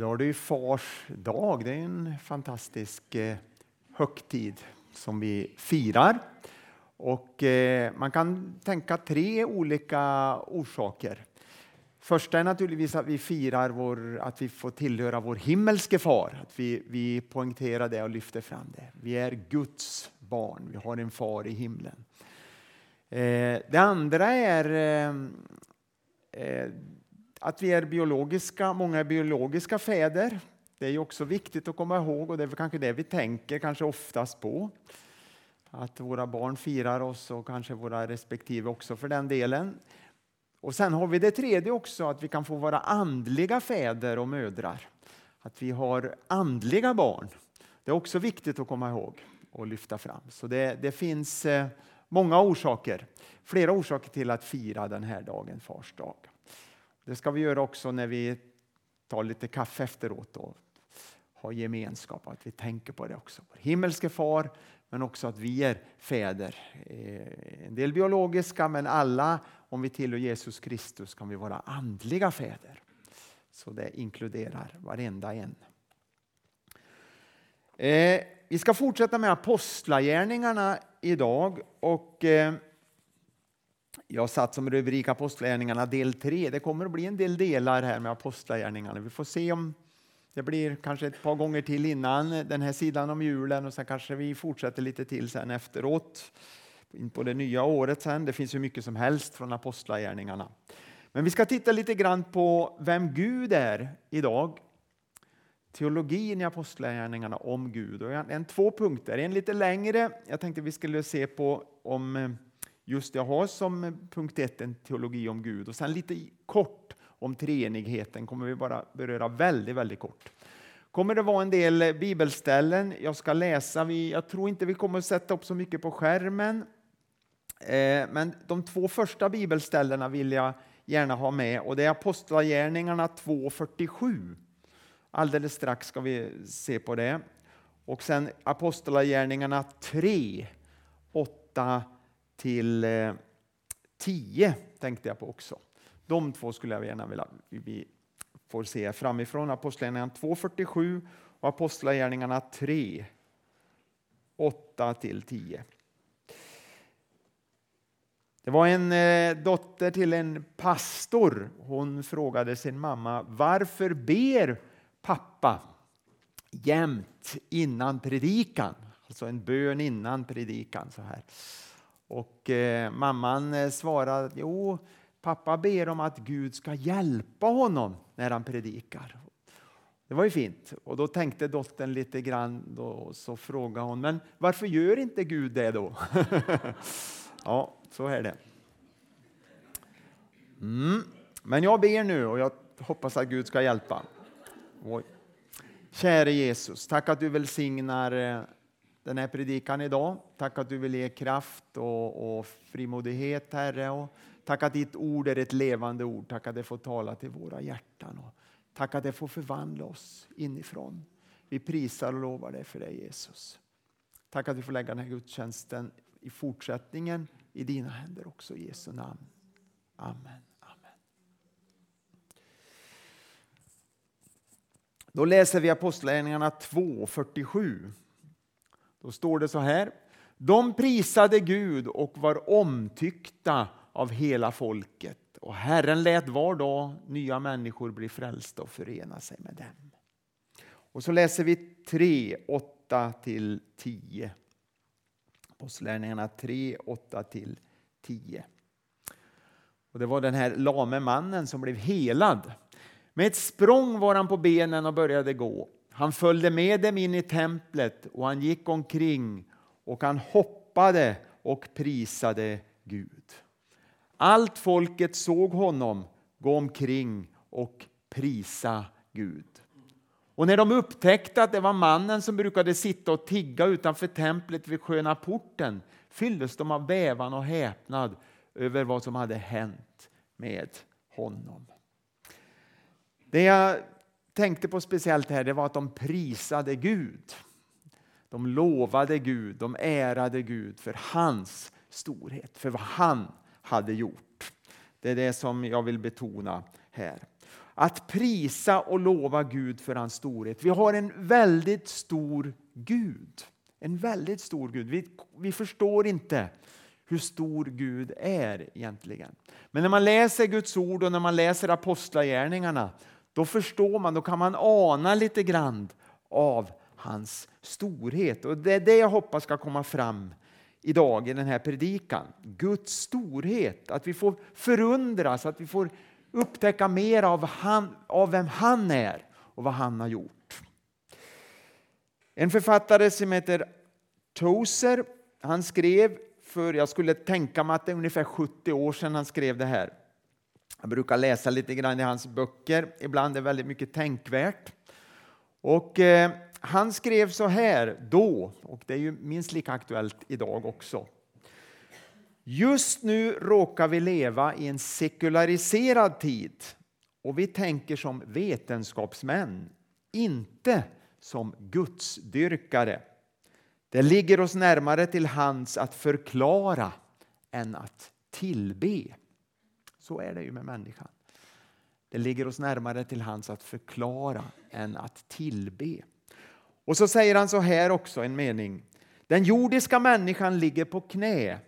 Idag är det ju Fars dag. Det är en fantastisk eh, högtid som vi firar. Och eh, man kan tänka tre olika orsaker. Första är naturligtvis att vi firar vår, att vi får tillhöra vår himmelske far. Att vi, vi poängterar det och lyfter fram det. Vi är Guds barn. Vi har en far i himlen. Eh, det andra är att vi är biologiska, många är biologiska fäder. Det är också viktigt att komma ihåg och det är kanske det vi tänker kanske oftast på. Att våra barn firar oss och kanske våra respektive också för den delen. Och sen har vi det tredje också, att vi kan få vara andliga fäder och mödrar. Att vi har andliga barn. Det är också viktigt att komma ihåg och lyfta fram. Så det, det finns eh, många orsaker, flera orsaker till att fira den här dagen, Fars dag. Det ska vi göra också när vi tar lite kaffe efteråt och har gemenskap, att vi tänker på det också. Vår himmelske far, men också att vi är fäder. Eh, en del biologiska, men alla, om vi tillhör Jesus Kristus, kan vi vara andliga fäder. Så det inkluderar varenda en. Eh, vi ska fortsätta med apostlagärningarna idag. Och eh, jag satt som rubrik Apostlagärningarna del 3. Det kommer att bli en del delar här med Apostlagärningarna. Vi får se om det blir kanske ett par gånger till innan den här sidan om julen och sen kanske vi fortsätter lite till sen efteråt. In på det nya året sen. Det finns ju mycket som helst från Apostlagärningarna. Men vi ska titta lite grann på vem Gud är idag. Teologin i Apostlagärningarna om Gud. Och en, två punkter, en lite längre. Jag tänkte vi skulle se på om eh, just jag har som eh, punkt ett en teologi om Gud och sen lite kort om treenigheten kommer vi bara beröra väldigt, väldigt kort. Kommer det vara en del eh, bibelställen jag ska läsa. Jag tror inte vi kommer att sätta upp så mycket på skärmen. Eh, men de två första bibelställena vill jag gärna ha med och det är Apostlagärningarna 2.47. Alldeles strax ska vi se på det. Och sen Apostlagärningarna 3, 8 till eh, 10 tänkte jag på också. De två skulle jag gärna vilja vi får se framifrån. Apostlagärningarna 2.47 och Apostlagärningarna 3, 8 till 10. Det var en eh, dotter till en pastor. Hon frågade sin mamma varför ber pappa jämt innan predikan? Alltså en bön innan predikan. så här. Och eh, mamman eh, svarade, jo, pappa ber om att Gud ska hjälpa honom när han predikar. Det var ju fint. Och då tänkte dottern lite grann, då, så frågade hon, men varför gör inte Gud det då? ja, så är det. Mm. Men jag ber nu och jag hoppas att Gud ska hjälpa. Oj. Käre Jesus, tack att du välsignar eh, den här predikan idag. Tack att du vill ge kraft och, och frimodighet, Herre. Och tack att ditt ord är ett levande ord. Tack att det får tala till våra hjärtan. Och tack att det får förvandla oss inifrån. Vi prisar och lovar dig för det, Jesus. Tack att vi får lägga den här gudstjänsten i fortsättningen i dina händer också, i Jesu namn. Amen. Amen. Då läser vi Apostlagärningarna 2.47. Då står det så här. De prisade Gud och var omtyckta av hela folket och Herren lät var dag nya människor bli frälsta och förena sig med dem. Och så läser vi 3, 8 till 10. Apostlagärningarna 3, 8 till 10. Och det var den här lame mannen som blev helad. Med ett språng var han på benen och började gå. Han följde med dem in i templet och han gick omkring och han hoppade och prisade Gud. Allt folket såg honom gå omkring och prisa Gud. Och när de upptäckte att det var mannen som brukade sitta och tigga utanför templet vid sköna porten fylldes de av bävan och häpnad över vad som hade hänt med honom. Det jag tänkte på speciellt här det var att de prisade Gud. De lovade Gud, de ärade Gud för hans storhet, för vad han hade gjort. Det är det som jag vill betona här. att prisa och lova Gud för hans storhet. Vi har en väldigt stor Gud. En väldigt stor Gud. Vi, vi förstår inte hur stor Gud är egentligen. Men när man läser Guds ord och när man läser apostlagärningarna då förstår man, då kan man ana lite grann av hans storhet. Och Det är det jag hoppas ska komma fram idag i den här predikan. Guds storhet, att vi får förundras, att vi får upptäcka mer av, han, av vem han är och vad han har gjort. En författare som heter Tozer, han skrev för, jag skulle tänka mig att det är ungefär 70 år sedan han skrev det här. Jag brukar läsa lite grann i hans böcker, ibland är det väldigt mycket tänkvärt. Och eh, han skrev så här då, och det är ju minst lika aktuellt idag också. Just nu råkar vi leva i en sekulariserad tid och vi tänker som vetenskapsmän, inte som gudsdyrkare. Det ligger oss närmare till hands att förklara än att tillbe. Så är det ju med människan. Det ligger oss närmare till hands att förklara än att tillbe. Och så säger han så här också, en mening. Den jordiska människan ligger på knä,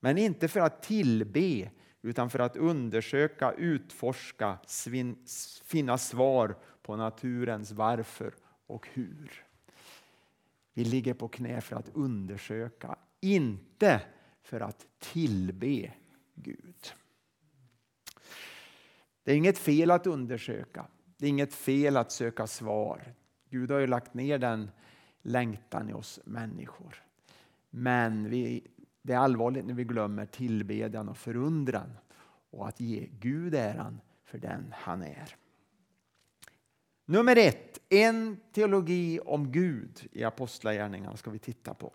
men inte för att tillbe utan för att undersöka, utforska, finna svar på naturens varför och hur. Vi ligger på knä för att undersöka, inte för att tillbe Gud. Det är inget fel att undersöka. Det är inget fel att söka svar. Gud har ju lagt ner den längtan i oss människor. Men vi, det är allvarligt när vi glömmer tillbedjan och förundran och att ge Gud äran för den han är. Nummer ett, en teologi om Gud i Apostlagärningarna ska vi titta på.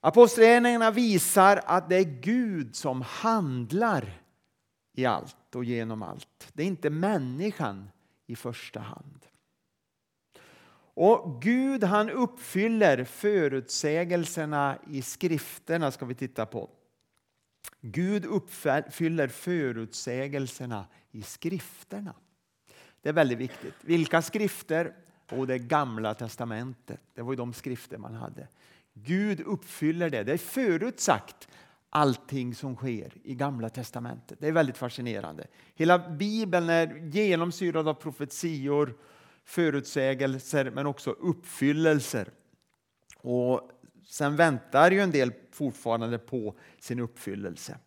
Apostlagärningarna visar att det är Gud som handlar i allt och genom allt. Det är inte människan i första hand. Och Gud han uppfyller förutsägelserna i skrifterna ska vi titta på. Gud uppfyller förutsägelserna i skrifterna. Det är väldigt viktigt. Vilka skrifter? Och det gamla testamentet. Det var ju de skrifter man hade. Gud uppfyller det. Det är förutsagt allting som sker i Gamla testamentet. Det är väldigt fascinerande. Hela Bibeln är genomsyrad av profetior, förutsägelser men också uppfyllelser. Och sen väntar ju en del fortfarande på sin uppfyllelse.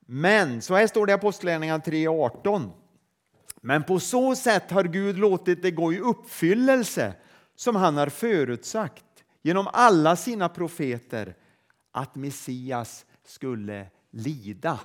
Men så här står det i Apostlagärningarna 3.18. Men på så sätt har Gud låtit det gå i uppfyllelse som han har förutsagt genom alla sina profeter att Messias skulle lida.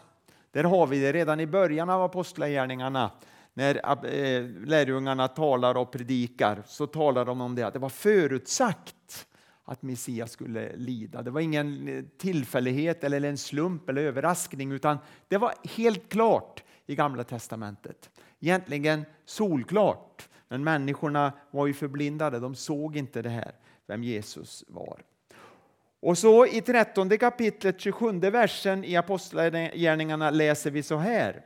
Där har vi det redan i början av Apostlagärningarna när eh, lärjungarna talar och predikar så talar de om det att det var förutsagt att Messias skulle lida. Det var ingen eh, tillfällighet eller en slump eller överraskning utan det var helt klart i Gamla testamentet. Egentligen solklart, men människorna var ju förblindade. De såg inte det här, vem Jesus var. Och så i 13 kapitlet, 27 versen i Apostlagärningarna läser vi så här.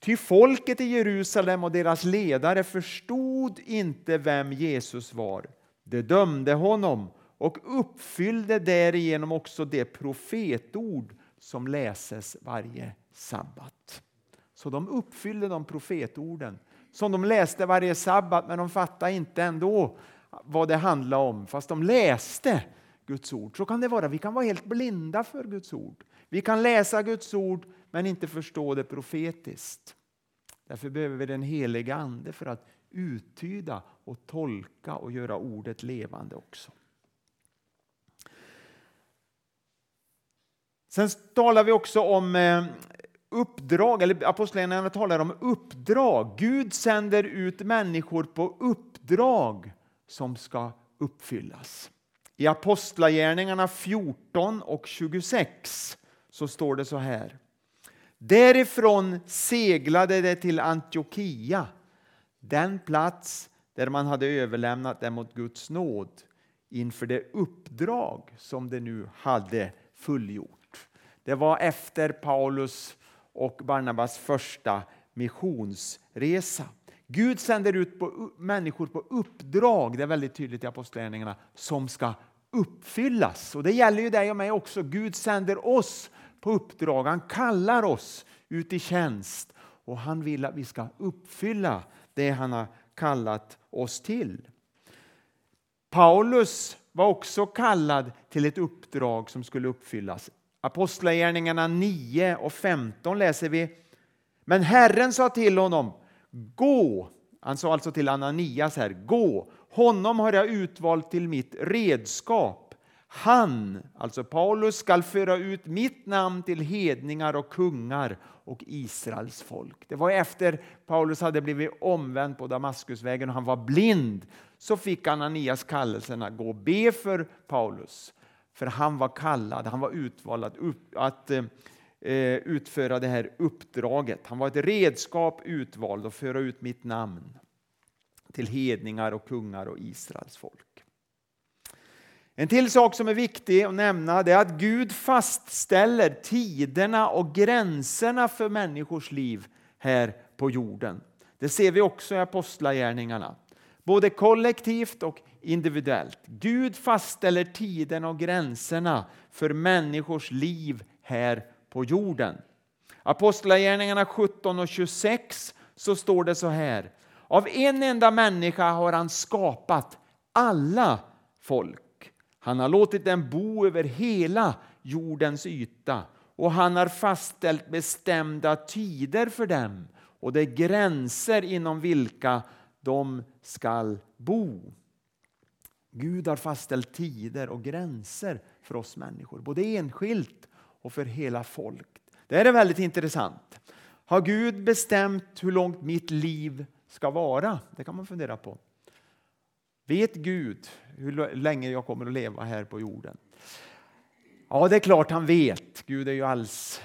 Ty folket i Jerusalem och deras ledare förstod inte vem Jesus var. De dömde honom och uppfyllde därigenom också det profetord som läses varje sabbat. Så de uppfyllde de profetorden som de läste varje sabbat men de fattade inte ändå vad det handlade om fast de läste Guds ord. Så kan det vara. Vi kan vara helt blinda för Guds ord. Vi kan läsa Guds ord men inte förstå det profetiskt. Därför behöver vi den heliga Ande för att uttyda och tolka och göra ordet levande också. Sen talar vi också om eh, uppdrag, eller apostlagärningarna talar om uppdrag. Gud sänder ut människor på uppdrag som ska uppfyllas. I Apostlagärningarna 14 och 26 så står det så här. Därifrån seglade det till Antiochia, den plats där man hade överlämnat dem mot Guds nåd inför det uppdrag som de nu hade fullgjort. Det var efter Paulus och Barnabas första missionsresa. Gud sänder ut på, människor på uppdrag, det är väldigt tydligt i Apostlagärningarna, som ska uppfyllas. Och Det gäller ju dig och mig också. Gud sänder oss på uppdrag, han kallar oss ut i tjänst och han vill att vi ska uppfylla det han har kallat oss till. Paulus var också kallad till ett uppdrag som skulle uppfyllas. Apostlagärningarna 9 och 15 läser vi. Men Herren sa till honom, gå. Han sa alltså till Ananias här, gå. Honom har jag utvalt till mitt redskap. Han, alltså Paulus, skall föra ut mitt namn till hedningar och kungar och Israels folk. Det var efter Paulus hade blivit omvänd på Damaskusvägen och han var blind så fick Ananias kallelsen att gå och be för Paulus. För han var kallad, han var utvald att, upp, att eh, Eh, utföra det här uppdraget. Han var ett redskap utvald att föra ut mitt namn till hedningar och kungar och Israels folk. En till sak som är viktig att nämna är att Gud fastställer tiderna och gränserna för människors liv här på jorden. Det ser vi också i Apostlagärningarna, både kollektivt och individuellt. Gud fastställer tiden och gränserna för människors liv här på jorden. Apostlagärningarna 17 och 26 så står det så här. Av en enda människa har han skapat alla folk han har låtit dem bo över hela jordens yta och han har fastställt bestämda tider för dem och det är gränser inom vilka de skall bo. Gud har fastställt tider och gränser för oss människor, både enskilt och för hela folket. Det här är väldigt intressant. Har Gud bestämt hur långt mitt liv ska vara? Det kan man fundera på. Vet Gud hur länge jag kommer att leva här på jorden? Ja, det är klart han vet. Gud är ju alls,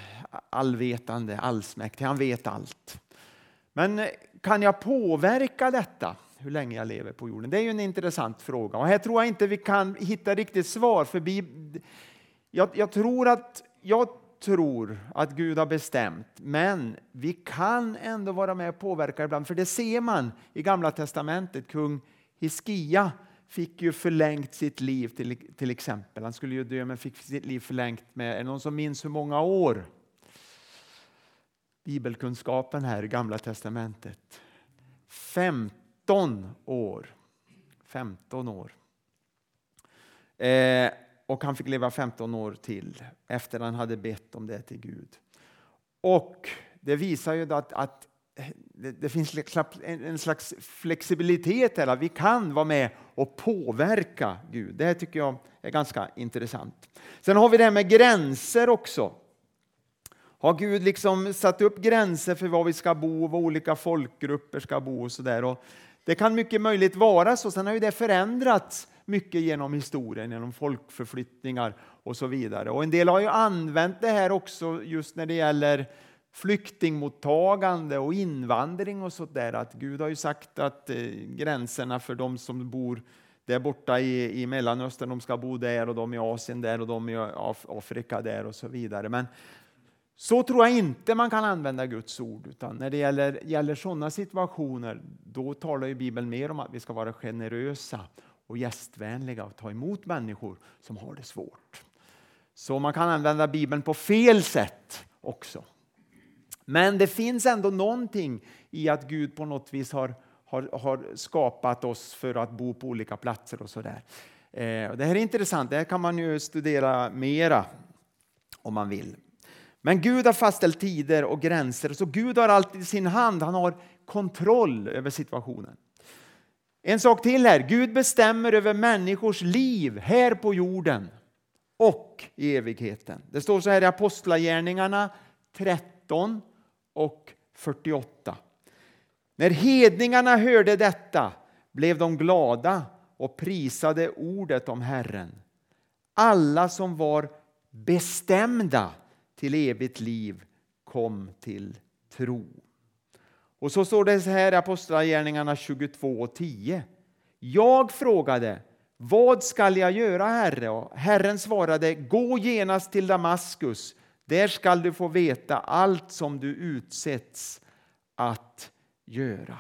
allvetande, allsmäktig. Han vet allt. Men kan jag påverka detta? Hur länge jag lever på jorden? Det är ju en intressant fråga. Och här tror jag inte vi kan hitta riktigt svar. För jag, jag tror att jag tror att Gud har bestämt, men vi kan ändå vara med och påverka ibland. För det ser man i Gamla testamentet. Kung Hiskia fick ju förlängt sitt liv till, till exempel. Han skulle ju dö men fick sitt liv förlängt med, är det någon som minns hur många år? Bibelkunskapen här i Gamla Testamentet. 15 år. 15 år. Eh, och han fick leva 15 år till efter han hade bett om det till Gud. Och det visar ju att, att det, det, finns en slags flexibilitet här, vi kan vara med och påverka Gud. Det här tycker jag är ganska intressant. Sen har vi det här med gränser också. Har Gud liksom satt upp gränser för var vi ska bo, var olika folkgrupper ska bo och sådär? Det kan mycket möjligt vara så. Sen har ju det förändrats mycket genom historien, genom folkförflyttningar och så vidare. Och en del har ju använt det här också just när det gäller flyktingmottagande och invandring och sådär. Att Gud har ju sagt att eh, gränserna för de som bor där borta i, i Mellanöstern, de ska bo där och de i Asien där och de i Afrika där och så vidare. Men så tror jag inte man kan använda Guds ord. Utan när det gäller, gäller sådana situationer, då talar ju Bibeln mer om att vi ska vara generösa och gästvänliga och ta emot människor som har det svårt. Så man kan använda Bibeln på fel sätt också. Men det finns ändå någonting i att Gud på något vis har, har, har skapat oss för att bo på olika platser och sådär. Eh, det här är intressant, det här kan man ju studera mera om man vill. Men Gud har fastställt tider och gränser, så Gud har alltid sin hand. Han har kontroll över situationen. En sak till här, Gud bestämmer över människors liv här på jorden och i evigheten. Det står så här i Apostlagärningarna 13 och 48. När hedningarna hörde detta blev de glada och prisade ordet om Herren. Alla som var bestämda till evigt liv kom till tro. Och så står det så här i Apostlagärningarna 22 och 10. Jag frågade, vad skall jag göra, Herre? Och Herren svarade, gå genast till Damaskus där skall du få veta allt som du utsätts att göra.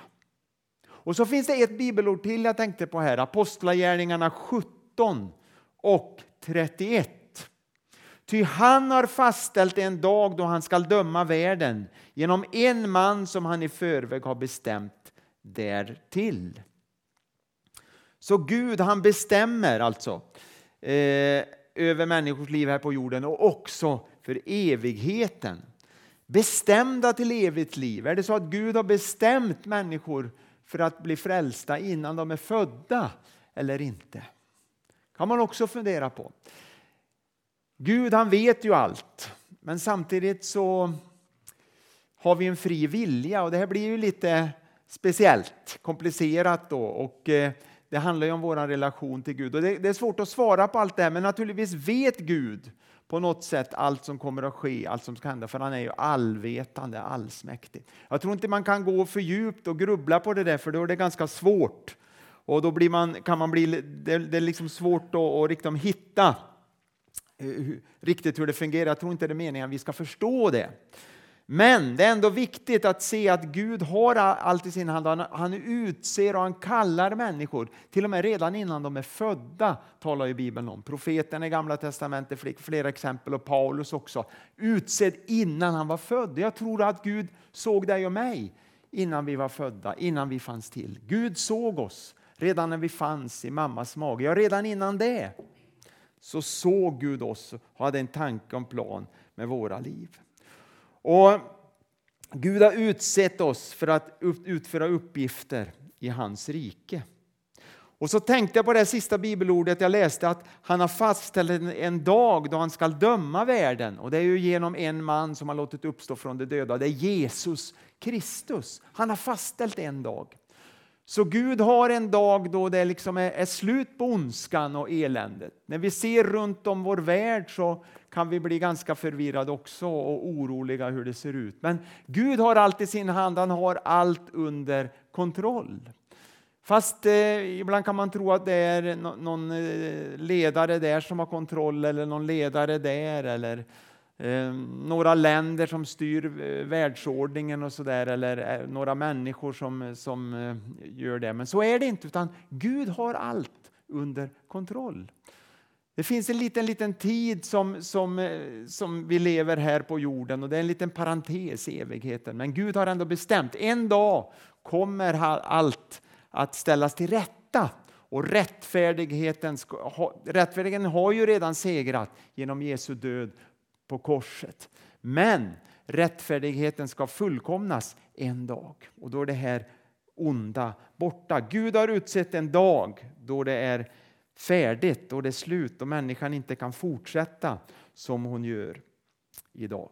Och så finns det ett bibelord till jag tänkte på här, Apostlagärningarna 17 och 31. Ty han har fastställt en dag då han skall döma världen genom en man som han i förväg har bestämt därtill. Så Gud han bestämmer alltså eh, över människors liv här på jorden och också för evigheten. Bestämda till evigt liv. Är det så att Gud har bestämt människor för att bli frälsta innan de är födda eller inte? kan man också fundera på. Gud han vet ju allt, men samtidigt så har vi en fri vilja och det här blir ju lite speciellt, komplicerat då och eh, det handlar ju om vår relation till Gud. Och det, det, är svårt att svara på allt det här, men naturligtvis vet Gud på något sätt allt som kommer att ske, allt som ska hända, för han är ju allvetande, allsmäktig. Jag tror inte man kan gå för djupt och grubbla på det där, för då är det ganska svårt. Och då blir man, kan man bli, det, det är liksom svårt att, att liksom hitta Eh, riktigt hur det fungerar. Jag tror inte det är meningen att vi ska förstå det. Men det är ändå viktigt att se att Gud har allt i sin hand. Han, utser och han kallar människor, till och med redan innan de är födda, talar ju Bibeln om. Profeten i Gamla Testamentet, flera exempel, och Paulus också. Utsedd innan han var född. Jag tror att Gud såg dig och mig innan vi var födda, innan vi fanns till. Gud såg oss redan när vi fanns i mammas mage. Ja, redan innan det så såg Gud oss och hade en tanke och en plan med våra liv. Och Gud har utsett oss för att utföra uppgifter i hans rike. Och så tänkte jag på det sista bibelordet jag läste att han har fastställt en dag då han ska döma världen. Och det är ju genom en man som har låtit uppstå från de döda. Det är Jesus Kristus. Han har fastställt en dag. Så Gud har en dag då det liksom är, är, slut på ondskan och eländet. När vi ser runt om vår värld så kan vi bli ganska förvirrade också och oroliga hur det ser ut. Men Gud har allt i sin hand, han har allt under kontroll. Fast eh, ibland kan man tro att det är någon eh, ledare där som har kontroll eller någon ledare där eller Eh, några länder som styr eh, världsordningen och sådär eller eh, några människor som, som eh, gör det. Men så är det inte, utan Gud har allt under kontroll. Det finns en liten, liten tid som, som, eh, som vi lever här på jorden och det är en liten parentes i evigheten. Men Gud har ändå bestämt, en dag kommer allt att ställas till rätta. Och rättfärdigheten, rättfärdigheten har ju redan segrat genom Jesu död på korset. Men rättfärdigheten ska fullkomnas en dag och då är det här onda borta. Gud har utsett en dag då det är färdigt, då det är slut och människan inte kan fortsätta som hon gör idag.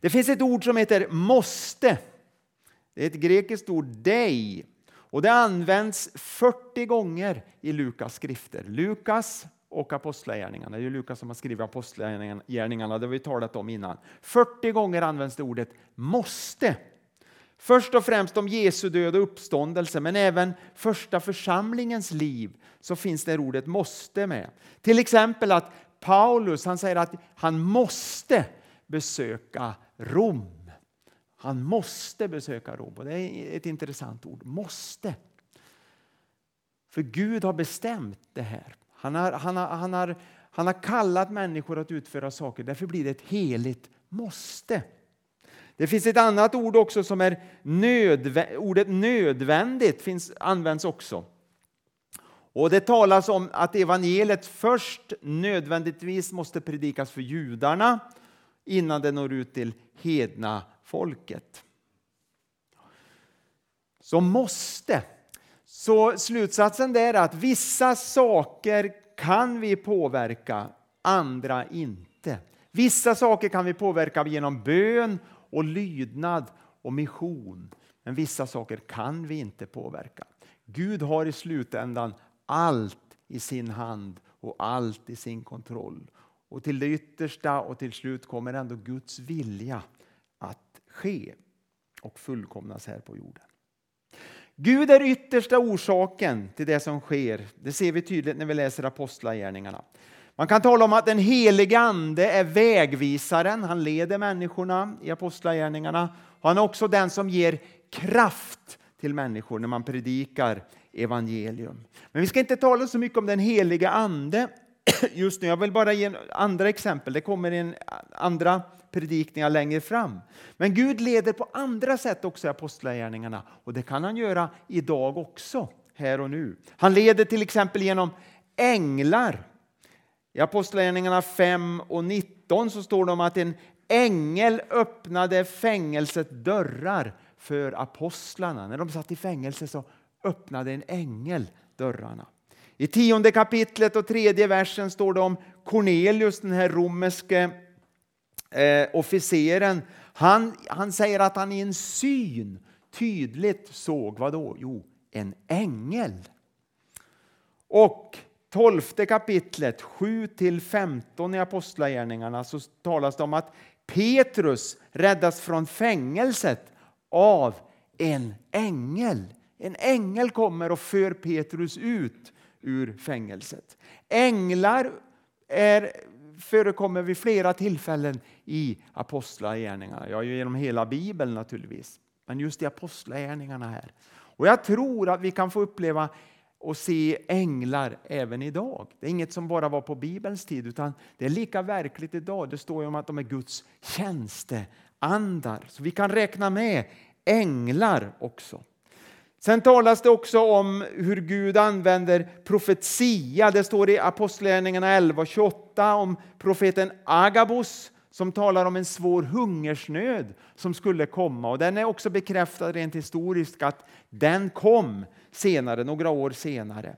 Det finns ett ord som heter måste. Det är ett grekiskt ord, dei. Och det används 40 gånger i Lukas skrifter. Lukas och Apostlagärningarna. Det är Lukas som har skrivit Apostlagärningarna, det har vi talat om innan. 40 gånger används det ordet måste. Först och främst om Jesu död och uppståndelse, men även första församlingens liv så finns det ordet måste med. Till exempel att Paulus han säger att han måste besöka Rom. Han måste besöka Rom. Och det är ett intressant ord, måste. För Gud har bestämt det här. Han har, han, har, han, har, han har kallat människor att utföra saker, därför blir det ett heligt måste. Det finns ett annat ord också som är nödvä ordet nödvändigt finns, används också. Och Det talas om att evangeliet först nödvändigtvis måste predikas för judarna innan det når ut till hedna folket. Så måste så slutsatsen är att vissa saker kan vi påverka, andra inte. Vissa saker kan vi påverka genom bön och lydnad och mission. Men vissa saker kan vi inte påverka. Gud har i slutändan allt i sin hand och allt i sin kontroll. Och till det yttersta och till slut kommer ändå Guds vilja att ske och fullkomnas här på jorden. Gud är yttersta orsaken till det som sker. Det ser vi tydligt när vi läser Apostlagärningarna. Man kan tala om att den helige Ande är vägvisaren. Han leder människorna i apostlagärningarna. Han är också den som ger kraft till människor när man predikar evangelium. Men vi ska inte tala så mycket om den heliga Ande just nu. Jag vill bara ge andra exempel. Det kommer en andra predikningar längre fram. Men Gud leder på andra sätt också i apostlagärningarna och det kan han göra idag också, här och nu. Han leder till exempel genom änglar. I Apostlagärningarna 5 och 19 så står det om att en ängel öppnade fängelsets dörrar för apostlarna. När de satt i fängelse så öppnade en ängel dörrarna. I tionde kapitlet och tredje versen står det om Cornelius, den här romerske eh, officeren. Han, han säger att han i en syn tydligt såg, vad då? Jo, en ängel. Och tolfte kapitlet, 7-15 i Apostlagärningarna, så talas det om att Petrus räddas från fängelset av en ängel. En ängel kommer och för Petrus ut ur fängelset. Änglar är, förekommer vid flera tillfällen i apostlagärningarna. Ja, genom hela Bibeln naturligtvis, men just i apostlagärningarna här. Och jag tror att vi kan få uppleva och se änglar även idag. Det är inget som bara var på Bibelns tid, utan det är lika verkligt idag. Det står ju om att de är Guds tjänsteandar. Så vi kan räkna med änglar också. Sen talas det också om hur Gud använder profetia. Det står i Apostlagärningarna 11 och 28 om profeten Agabus som talar om en svår hungersnöd som skulle komma. Och Den är också bekräftad rent historiskt att den kom senare, några år senare.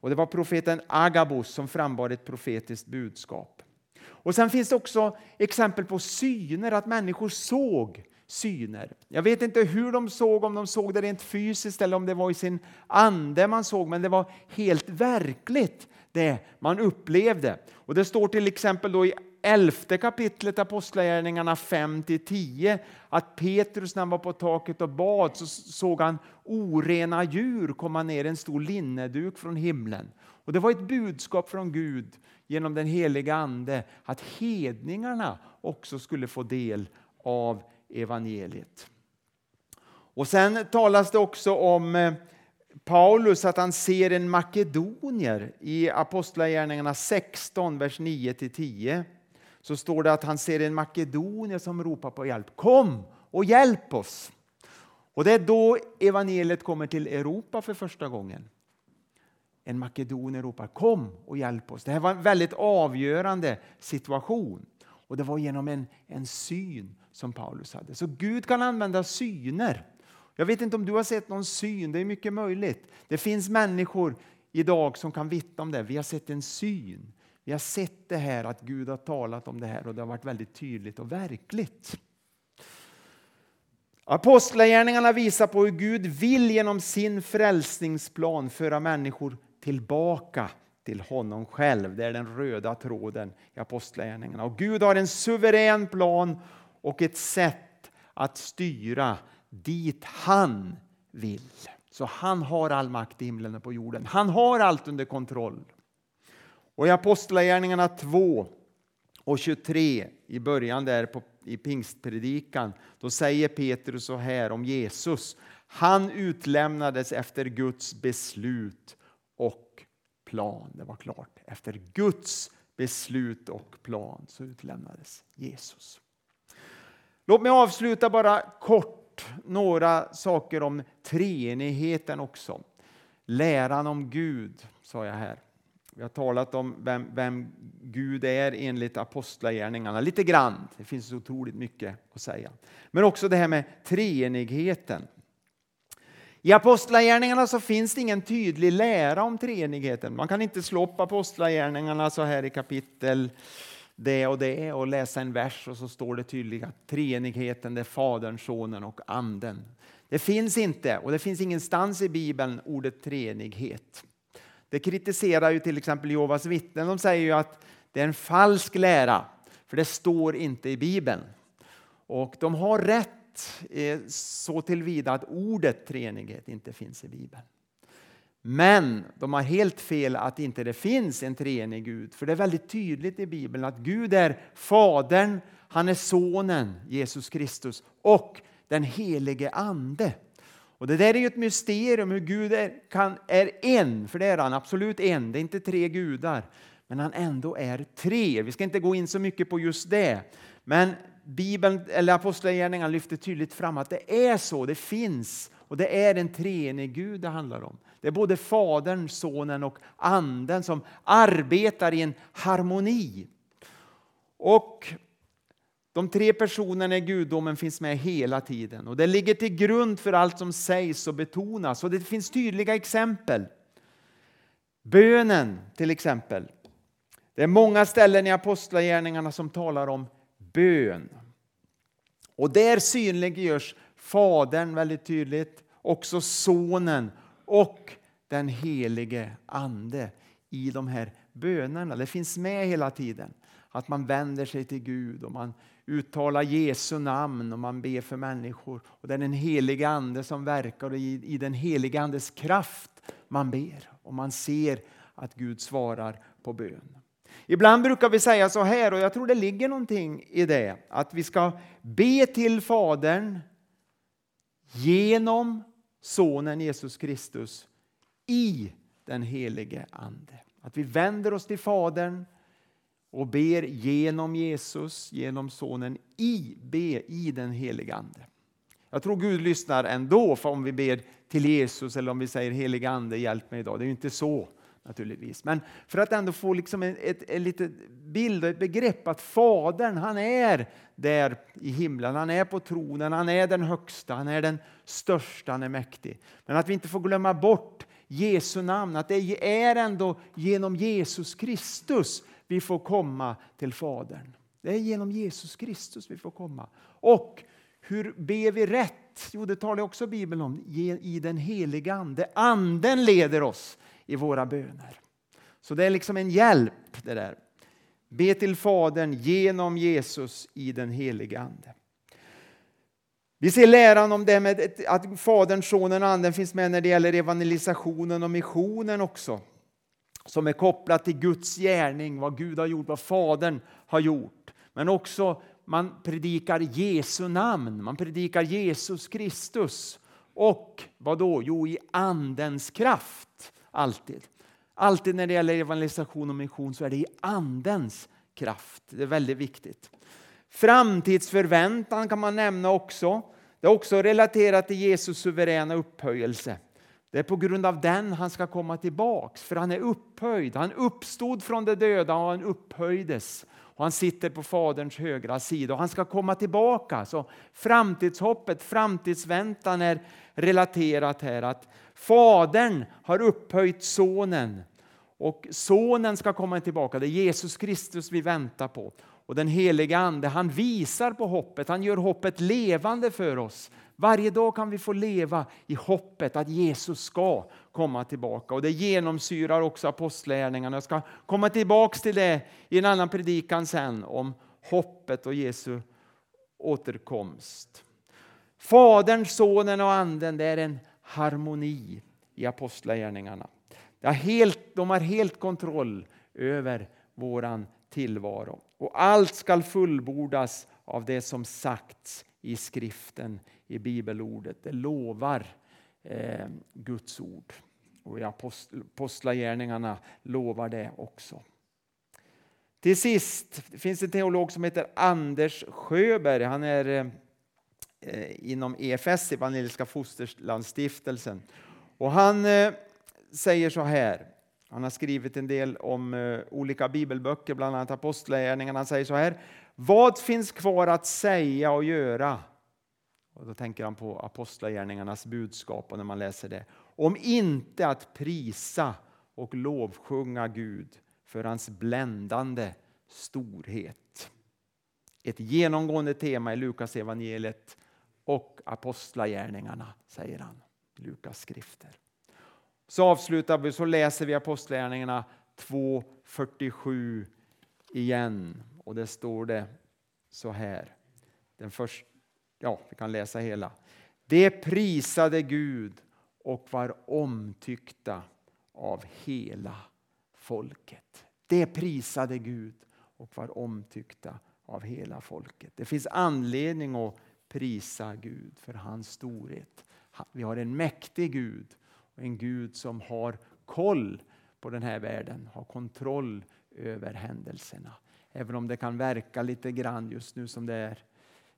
Och Det var profeten Agabus som frambar ett profetiskt budskap. Och Sen finns det också exempel på syner, att människor såg syner. Jag vet inte hur de såg, om de såg det rent fysiskt eller om det var i sin ande man såg, men det var helt verkligt det man upplevde. Och Det står till exempel då i elfte kapitlet Apostlagärningarna 5-10 att Petrus när han var på taket och bad så såg han orena djur komma ner en stor linneduk från himlen. Och Det var ett budskap från Gud genom den heliga Ande att hedningarna också skulle få del av evangeliet. Och Sen talas det också om eh, Paulus att han ser en makedonier i Apostlagärningarna 16, vers 9-10. Så står det att han ser en makedonier som ropar på hjälp. Kom och hjälp oss! Och Det är då evangeliet kommer till Europa för första gången. En makedonier ropar kom och hjälp oss. Det här var en väldigt avgörande situation. Och Det var genom en, en syn som Paulus hade. Så Gud kan använda syner. Jag vet inte om du har sett någon syn, det är mycket möjligt. Det finns människor idag som kan vittna om det. Vi har sett en syn. Vi har sett det här att Gud har talat om det här och det har varit väldigt tydligt och verkligt. Apostlagärningarna visar på hur Gud vill genom sin frälsningsplan föra människor tillbaka till honom själv. Det är den röda tråden i Apostlagärningarna. Och Gud har en suverän plan och ett sätt att styra dit han vill. Så han har all makt i himlen och på jorden. Han har allt under kontroll. Och i Apostlagärningarna 2 och 23 i början där på, i pingstpredikan, då säger Petrus så här om Jesus. Han utlämnades efter Guds beslut och plan. Det var klart. Efter Guds beslut och plan så utlämnades Jesus. Låt mig avsluta bara kort några saker om treenigheten också. Läran om Gud, sa jag här. Vi har talat om vem, vem Gud är enligt apostlagärningarna, lite grann. Det finns så otroligt mycket att säga. Men också det här med treenigheten. I apostlagärningarna så finns det ingen tydlig lära om treenigheten. Man kan inte slå upp apostlagärningarna så här i kapitel det och det och läsa en vers och så står det tydligt att treenigheten är Fadern, Sonen och Anden. Det finns inte, och det finns ingenstans i Bibeln ordet treenighet. Det kritiserar ju till exempel Jehovas vittnen. De säger ju att det är en falsk lära, för det står inte i Bibeln. Och de har rätt eh, så tillvida att ordet treenighet inte finns i Bibeln. Men de har helt fel att inte det finns en treenig Gud. För det är väldigt tydligt i Bibeln att Gud är Fadern, han är Sonen, Jesus Kristus och den helige Ande. Och Det där är ju ett mysterium hur Gud är, kan, är en, för det är han absolut en, det är inte tre gudar. Men han ändå är tre. Vi ska inte gå in så mycket på just det. Men Bibeln, eller Apostlagärningarna lyfter tydligt fram att det är så, det finns. Och det är en treenig Gud det handlar om. Det är både Fadern, Sonen och Anden som arbetar i en harmoni. Och de tre personerna i gudomen finns med hela tiden och det ligger till grund för allt som sägs och betonas. Och det finns tydliga exempel. Bönen till exempel. Det är många ställen i Apostlagärningarna som talar om bön. Och där synliggörs Fadern väldigt tydligt, också Sonen och den helige Ande i de här bönerna. Det finns med hela tiden. Att man vänder sig till Gud och man uttalar Jesu namn och man ber för människor. Och Det är den helige Ande som verkar och i, i den helige Andes kraft man ber. Och man ser att Gud svarar på bön. Ibland brukar vi säga så här, och jag tror det ligger någonting i det, att vi ska be till Fadern genom Sonen Jesus Kristus i den helige Ande. Att vi vänder oss till Fadern och ber genom Jesus, genom Sonen, i, be i den helige Ande. Jag tror Gud lyssnar ändå för om vi ber till Jesus eller om vi säger helige Ande, hjälp mig idag. Det är inte så naturligtvis. Men för att ändå få liksom en, ett, en liten bild och ett begrepp att Fadern, han är där i himlen, han är på tronen, han är den högsta, han är den största, han är mäktig. Men att vi inte får glömma bort Jesu namn, att det är ändå genom Jesus Kristus vi får komma till Fadern. Det är genom Jesus Kristus vi får komma. Och hur ber vi rätt? Jo, det talar också Bibeln om, i den heliga Ande. Anden leder oss i våra böner. Så det är liksom en hjälp det där. Be till Fadern genom Jesus i den helige Ande. Vi ser läran om det med att Fadern, Sonen och Anden finns med när det gäller evangelisationen och missionen också. Som är kopplat till Guds gärning, vad Gud har gjort, vad Fadern har gjort. Men också man predikar Jesu namn, man predikar Jesus Kristus. Och vad då? Jo, i Andens kraft. Alltid. Alltid när det gäller evangelisation och mission så är det i Andens kraft. Det är väldigt viktigt. Framtidsförväntan kan man nämna också. Det är också relaterat till Jesus suveräna upphöjelse. Det är på grund av den han ska komma tillbaks, för han är upphöjd. Han uppstod från de döda och han upphöjdes. Och han sitter på Faderns högra sida och han ska komma tillbaka. Så framtidshoppet, framtidsväntan är relaterat här. Att Fadern har upphöjt Sonen och Sonen ska komma tillbaka. Det är Jesus Kristus vi väntar på. Och den heliga Ande han visar på hoppet, han gör hoppet levande för oss. Varje dag kan vi få leva i hoppet att Jesus ska komma tillbaka. Och Det genomsyrar också apostlärningarna. Jag ska komma tillbaka till det i en annan predikan sen om hoppet och Jesu återkomst. Fadern, Sonen och Anden, det är en harmoni i apostlagärningarna. De har helt, de har helt kontroll över våran tillvaro. Och allt skall fullbordas av det som sagts i skriften, i bibelordet. Det lovar eh, Guds ord. Och i apostlagärningarna lovar det också. Till sist det finns en teolog som heter Anders Sjöberg. Han är eh, inom EFS, Evangeliska Fosterlandsstiftelsen. Och han eh, säger så här, han har skrivit en del om eh, olika bibelböcker, bland annat Apostlagärningarna. Han säger så här, vad finns kvar att säga och göra? Och då tänker han på Apostlagärningarnas budskap och när man läser det. Om inte att prisa och lovsjunga Gud för hans bländande storhet. Ett genomgående tema i Lukas evangeliet och apostlagärningarna, säger han. Lukas skrifter. Så avslutar vi, så läser vi apostlagärningarna 2.47 igen. Och det står det så här. Den första ja, vi kan läsa hela. Det prisade Gud och var omtyckta av hela folket. Det prisade Gud och var omtyckta av hela folket. Det finns anledning att prisa Gud för hans storhet. Vi har en mäktig Gud, en Gud som har koll på den här världen, har kontroll över händelserna. Även om det kan verka lite grann just nu som det är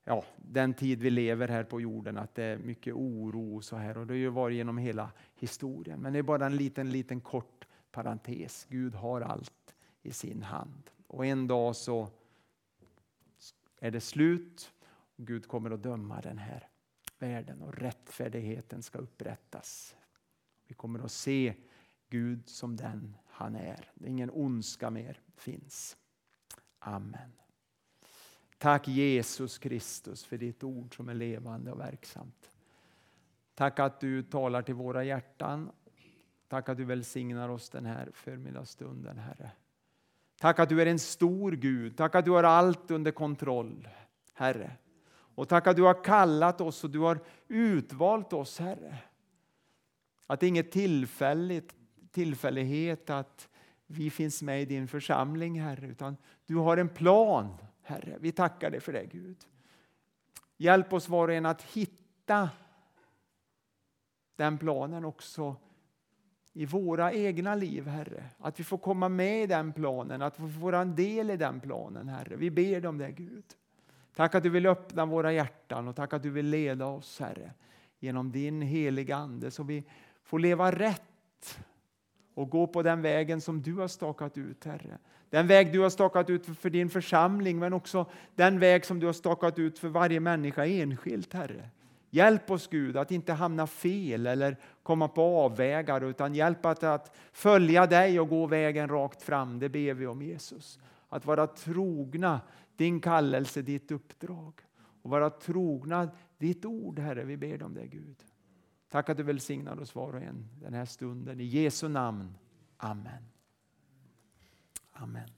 ja, den tid vi lever här på jorden, att det är mycket oro och så här. Och det har ju varit genom hela historien. Men det är bara en liten, liten kort parentes. Gud har allt i sin hand. Och en dag så är det slut. Och Gud kommer att döma den här världen och rättfärdigheten ska upprättas. Vi kommer att se Gud som den han är. Är ingen ondska mer finns. Amen. Tack Jesus Kristus för ditt ord som är levande och verksamt. Tack att du talar till våra hjärtan. Tack att du välsignar oss den här förmiddagsstunden, Herre. Tack att du är en stor Gud. Tack att du har allt under kontroll, Herre. Och tack att du har kallat oss och du har utvalt oss, Herre. Att det är inget tillfälligt, tillfällighet att vi finns med i din församling, Herre, utan du har en plan, Herre. Vi tackar dig för det, Gud. Hjälp oss var och en att hitta den planen också i våra egna liv, Herre. Att vi får komma med i den planen, att vi får vara en del i den planen, Herre. Vi ber dig om det, Gud. Tack att du vill öppna våra hjärtan och tack att du vill leda oss, Herre, genom din heliga Ande så vi får leva rätt och gå på den vägen som du har stakat ut, Herre. Den väg du har stakat ut för din församling, men också den väg som du har stakat ut för varje människa enskilt, Herre. Hjälp oss Gud att inte hamna fel eller komma på avvägar, utan hjälp att, att följa dig och gå vägen rakt fram. Det ber vi om Jesus. Att vara trogna din kallelse, ditt uppdrag och vara trogna ditt ord, Herre. Vi ber om det, Gud. Tack att du välsignar oss var och en den här stunden. I Jesu namn. Amen. Amen.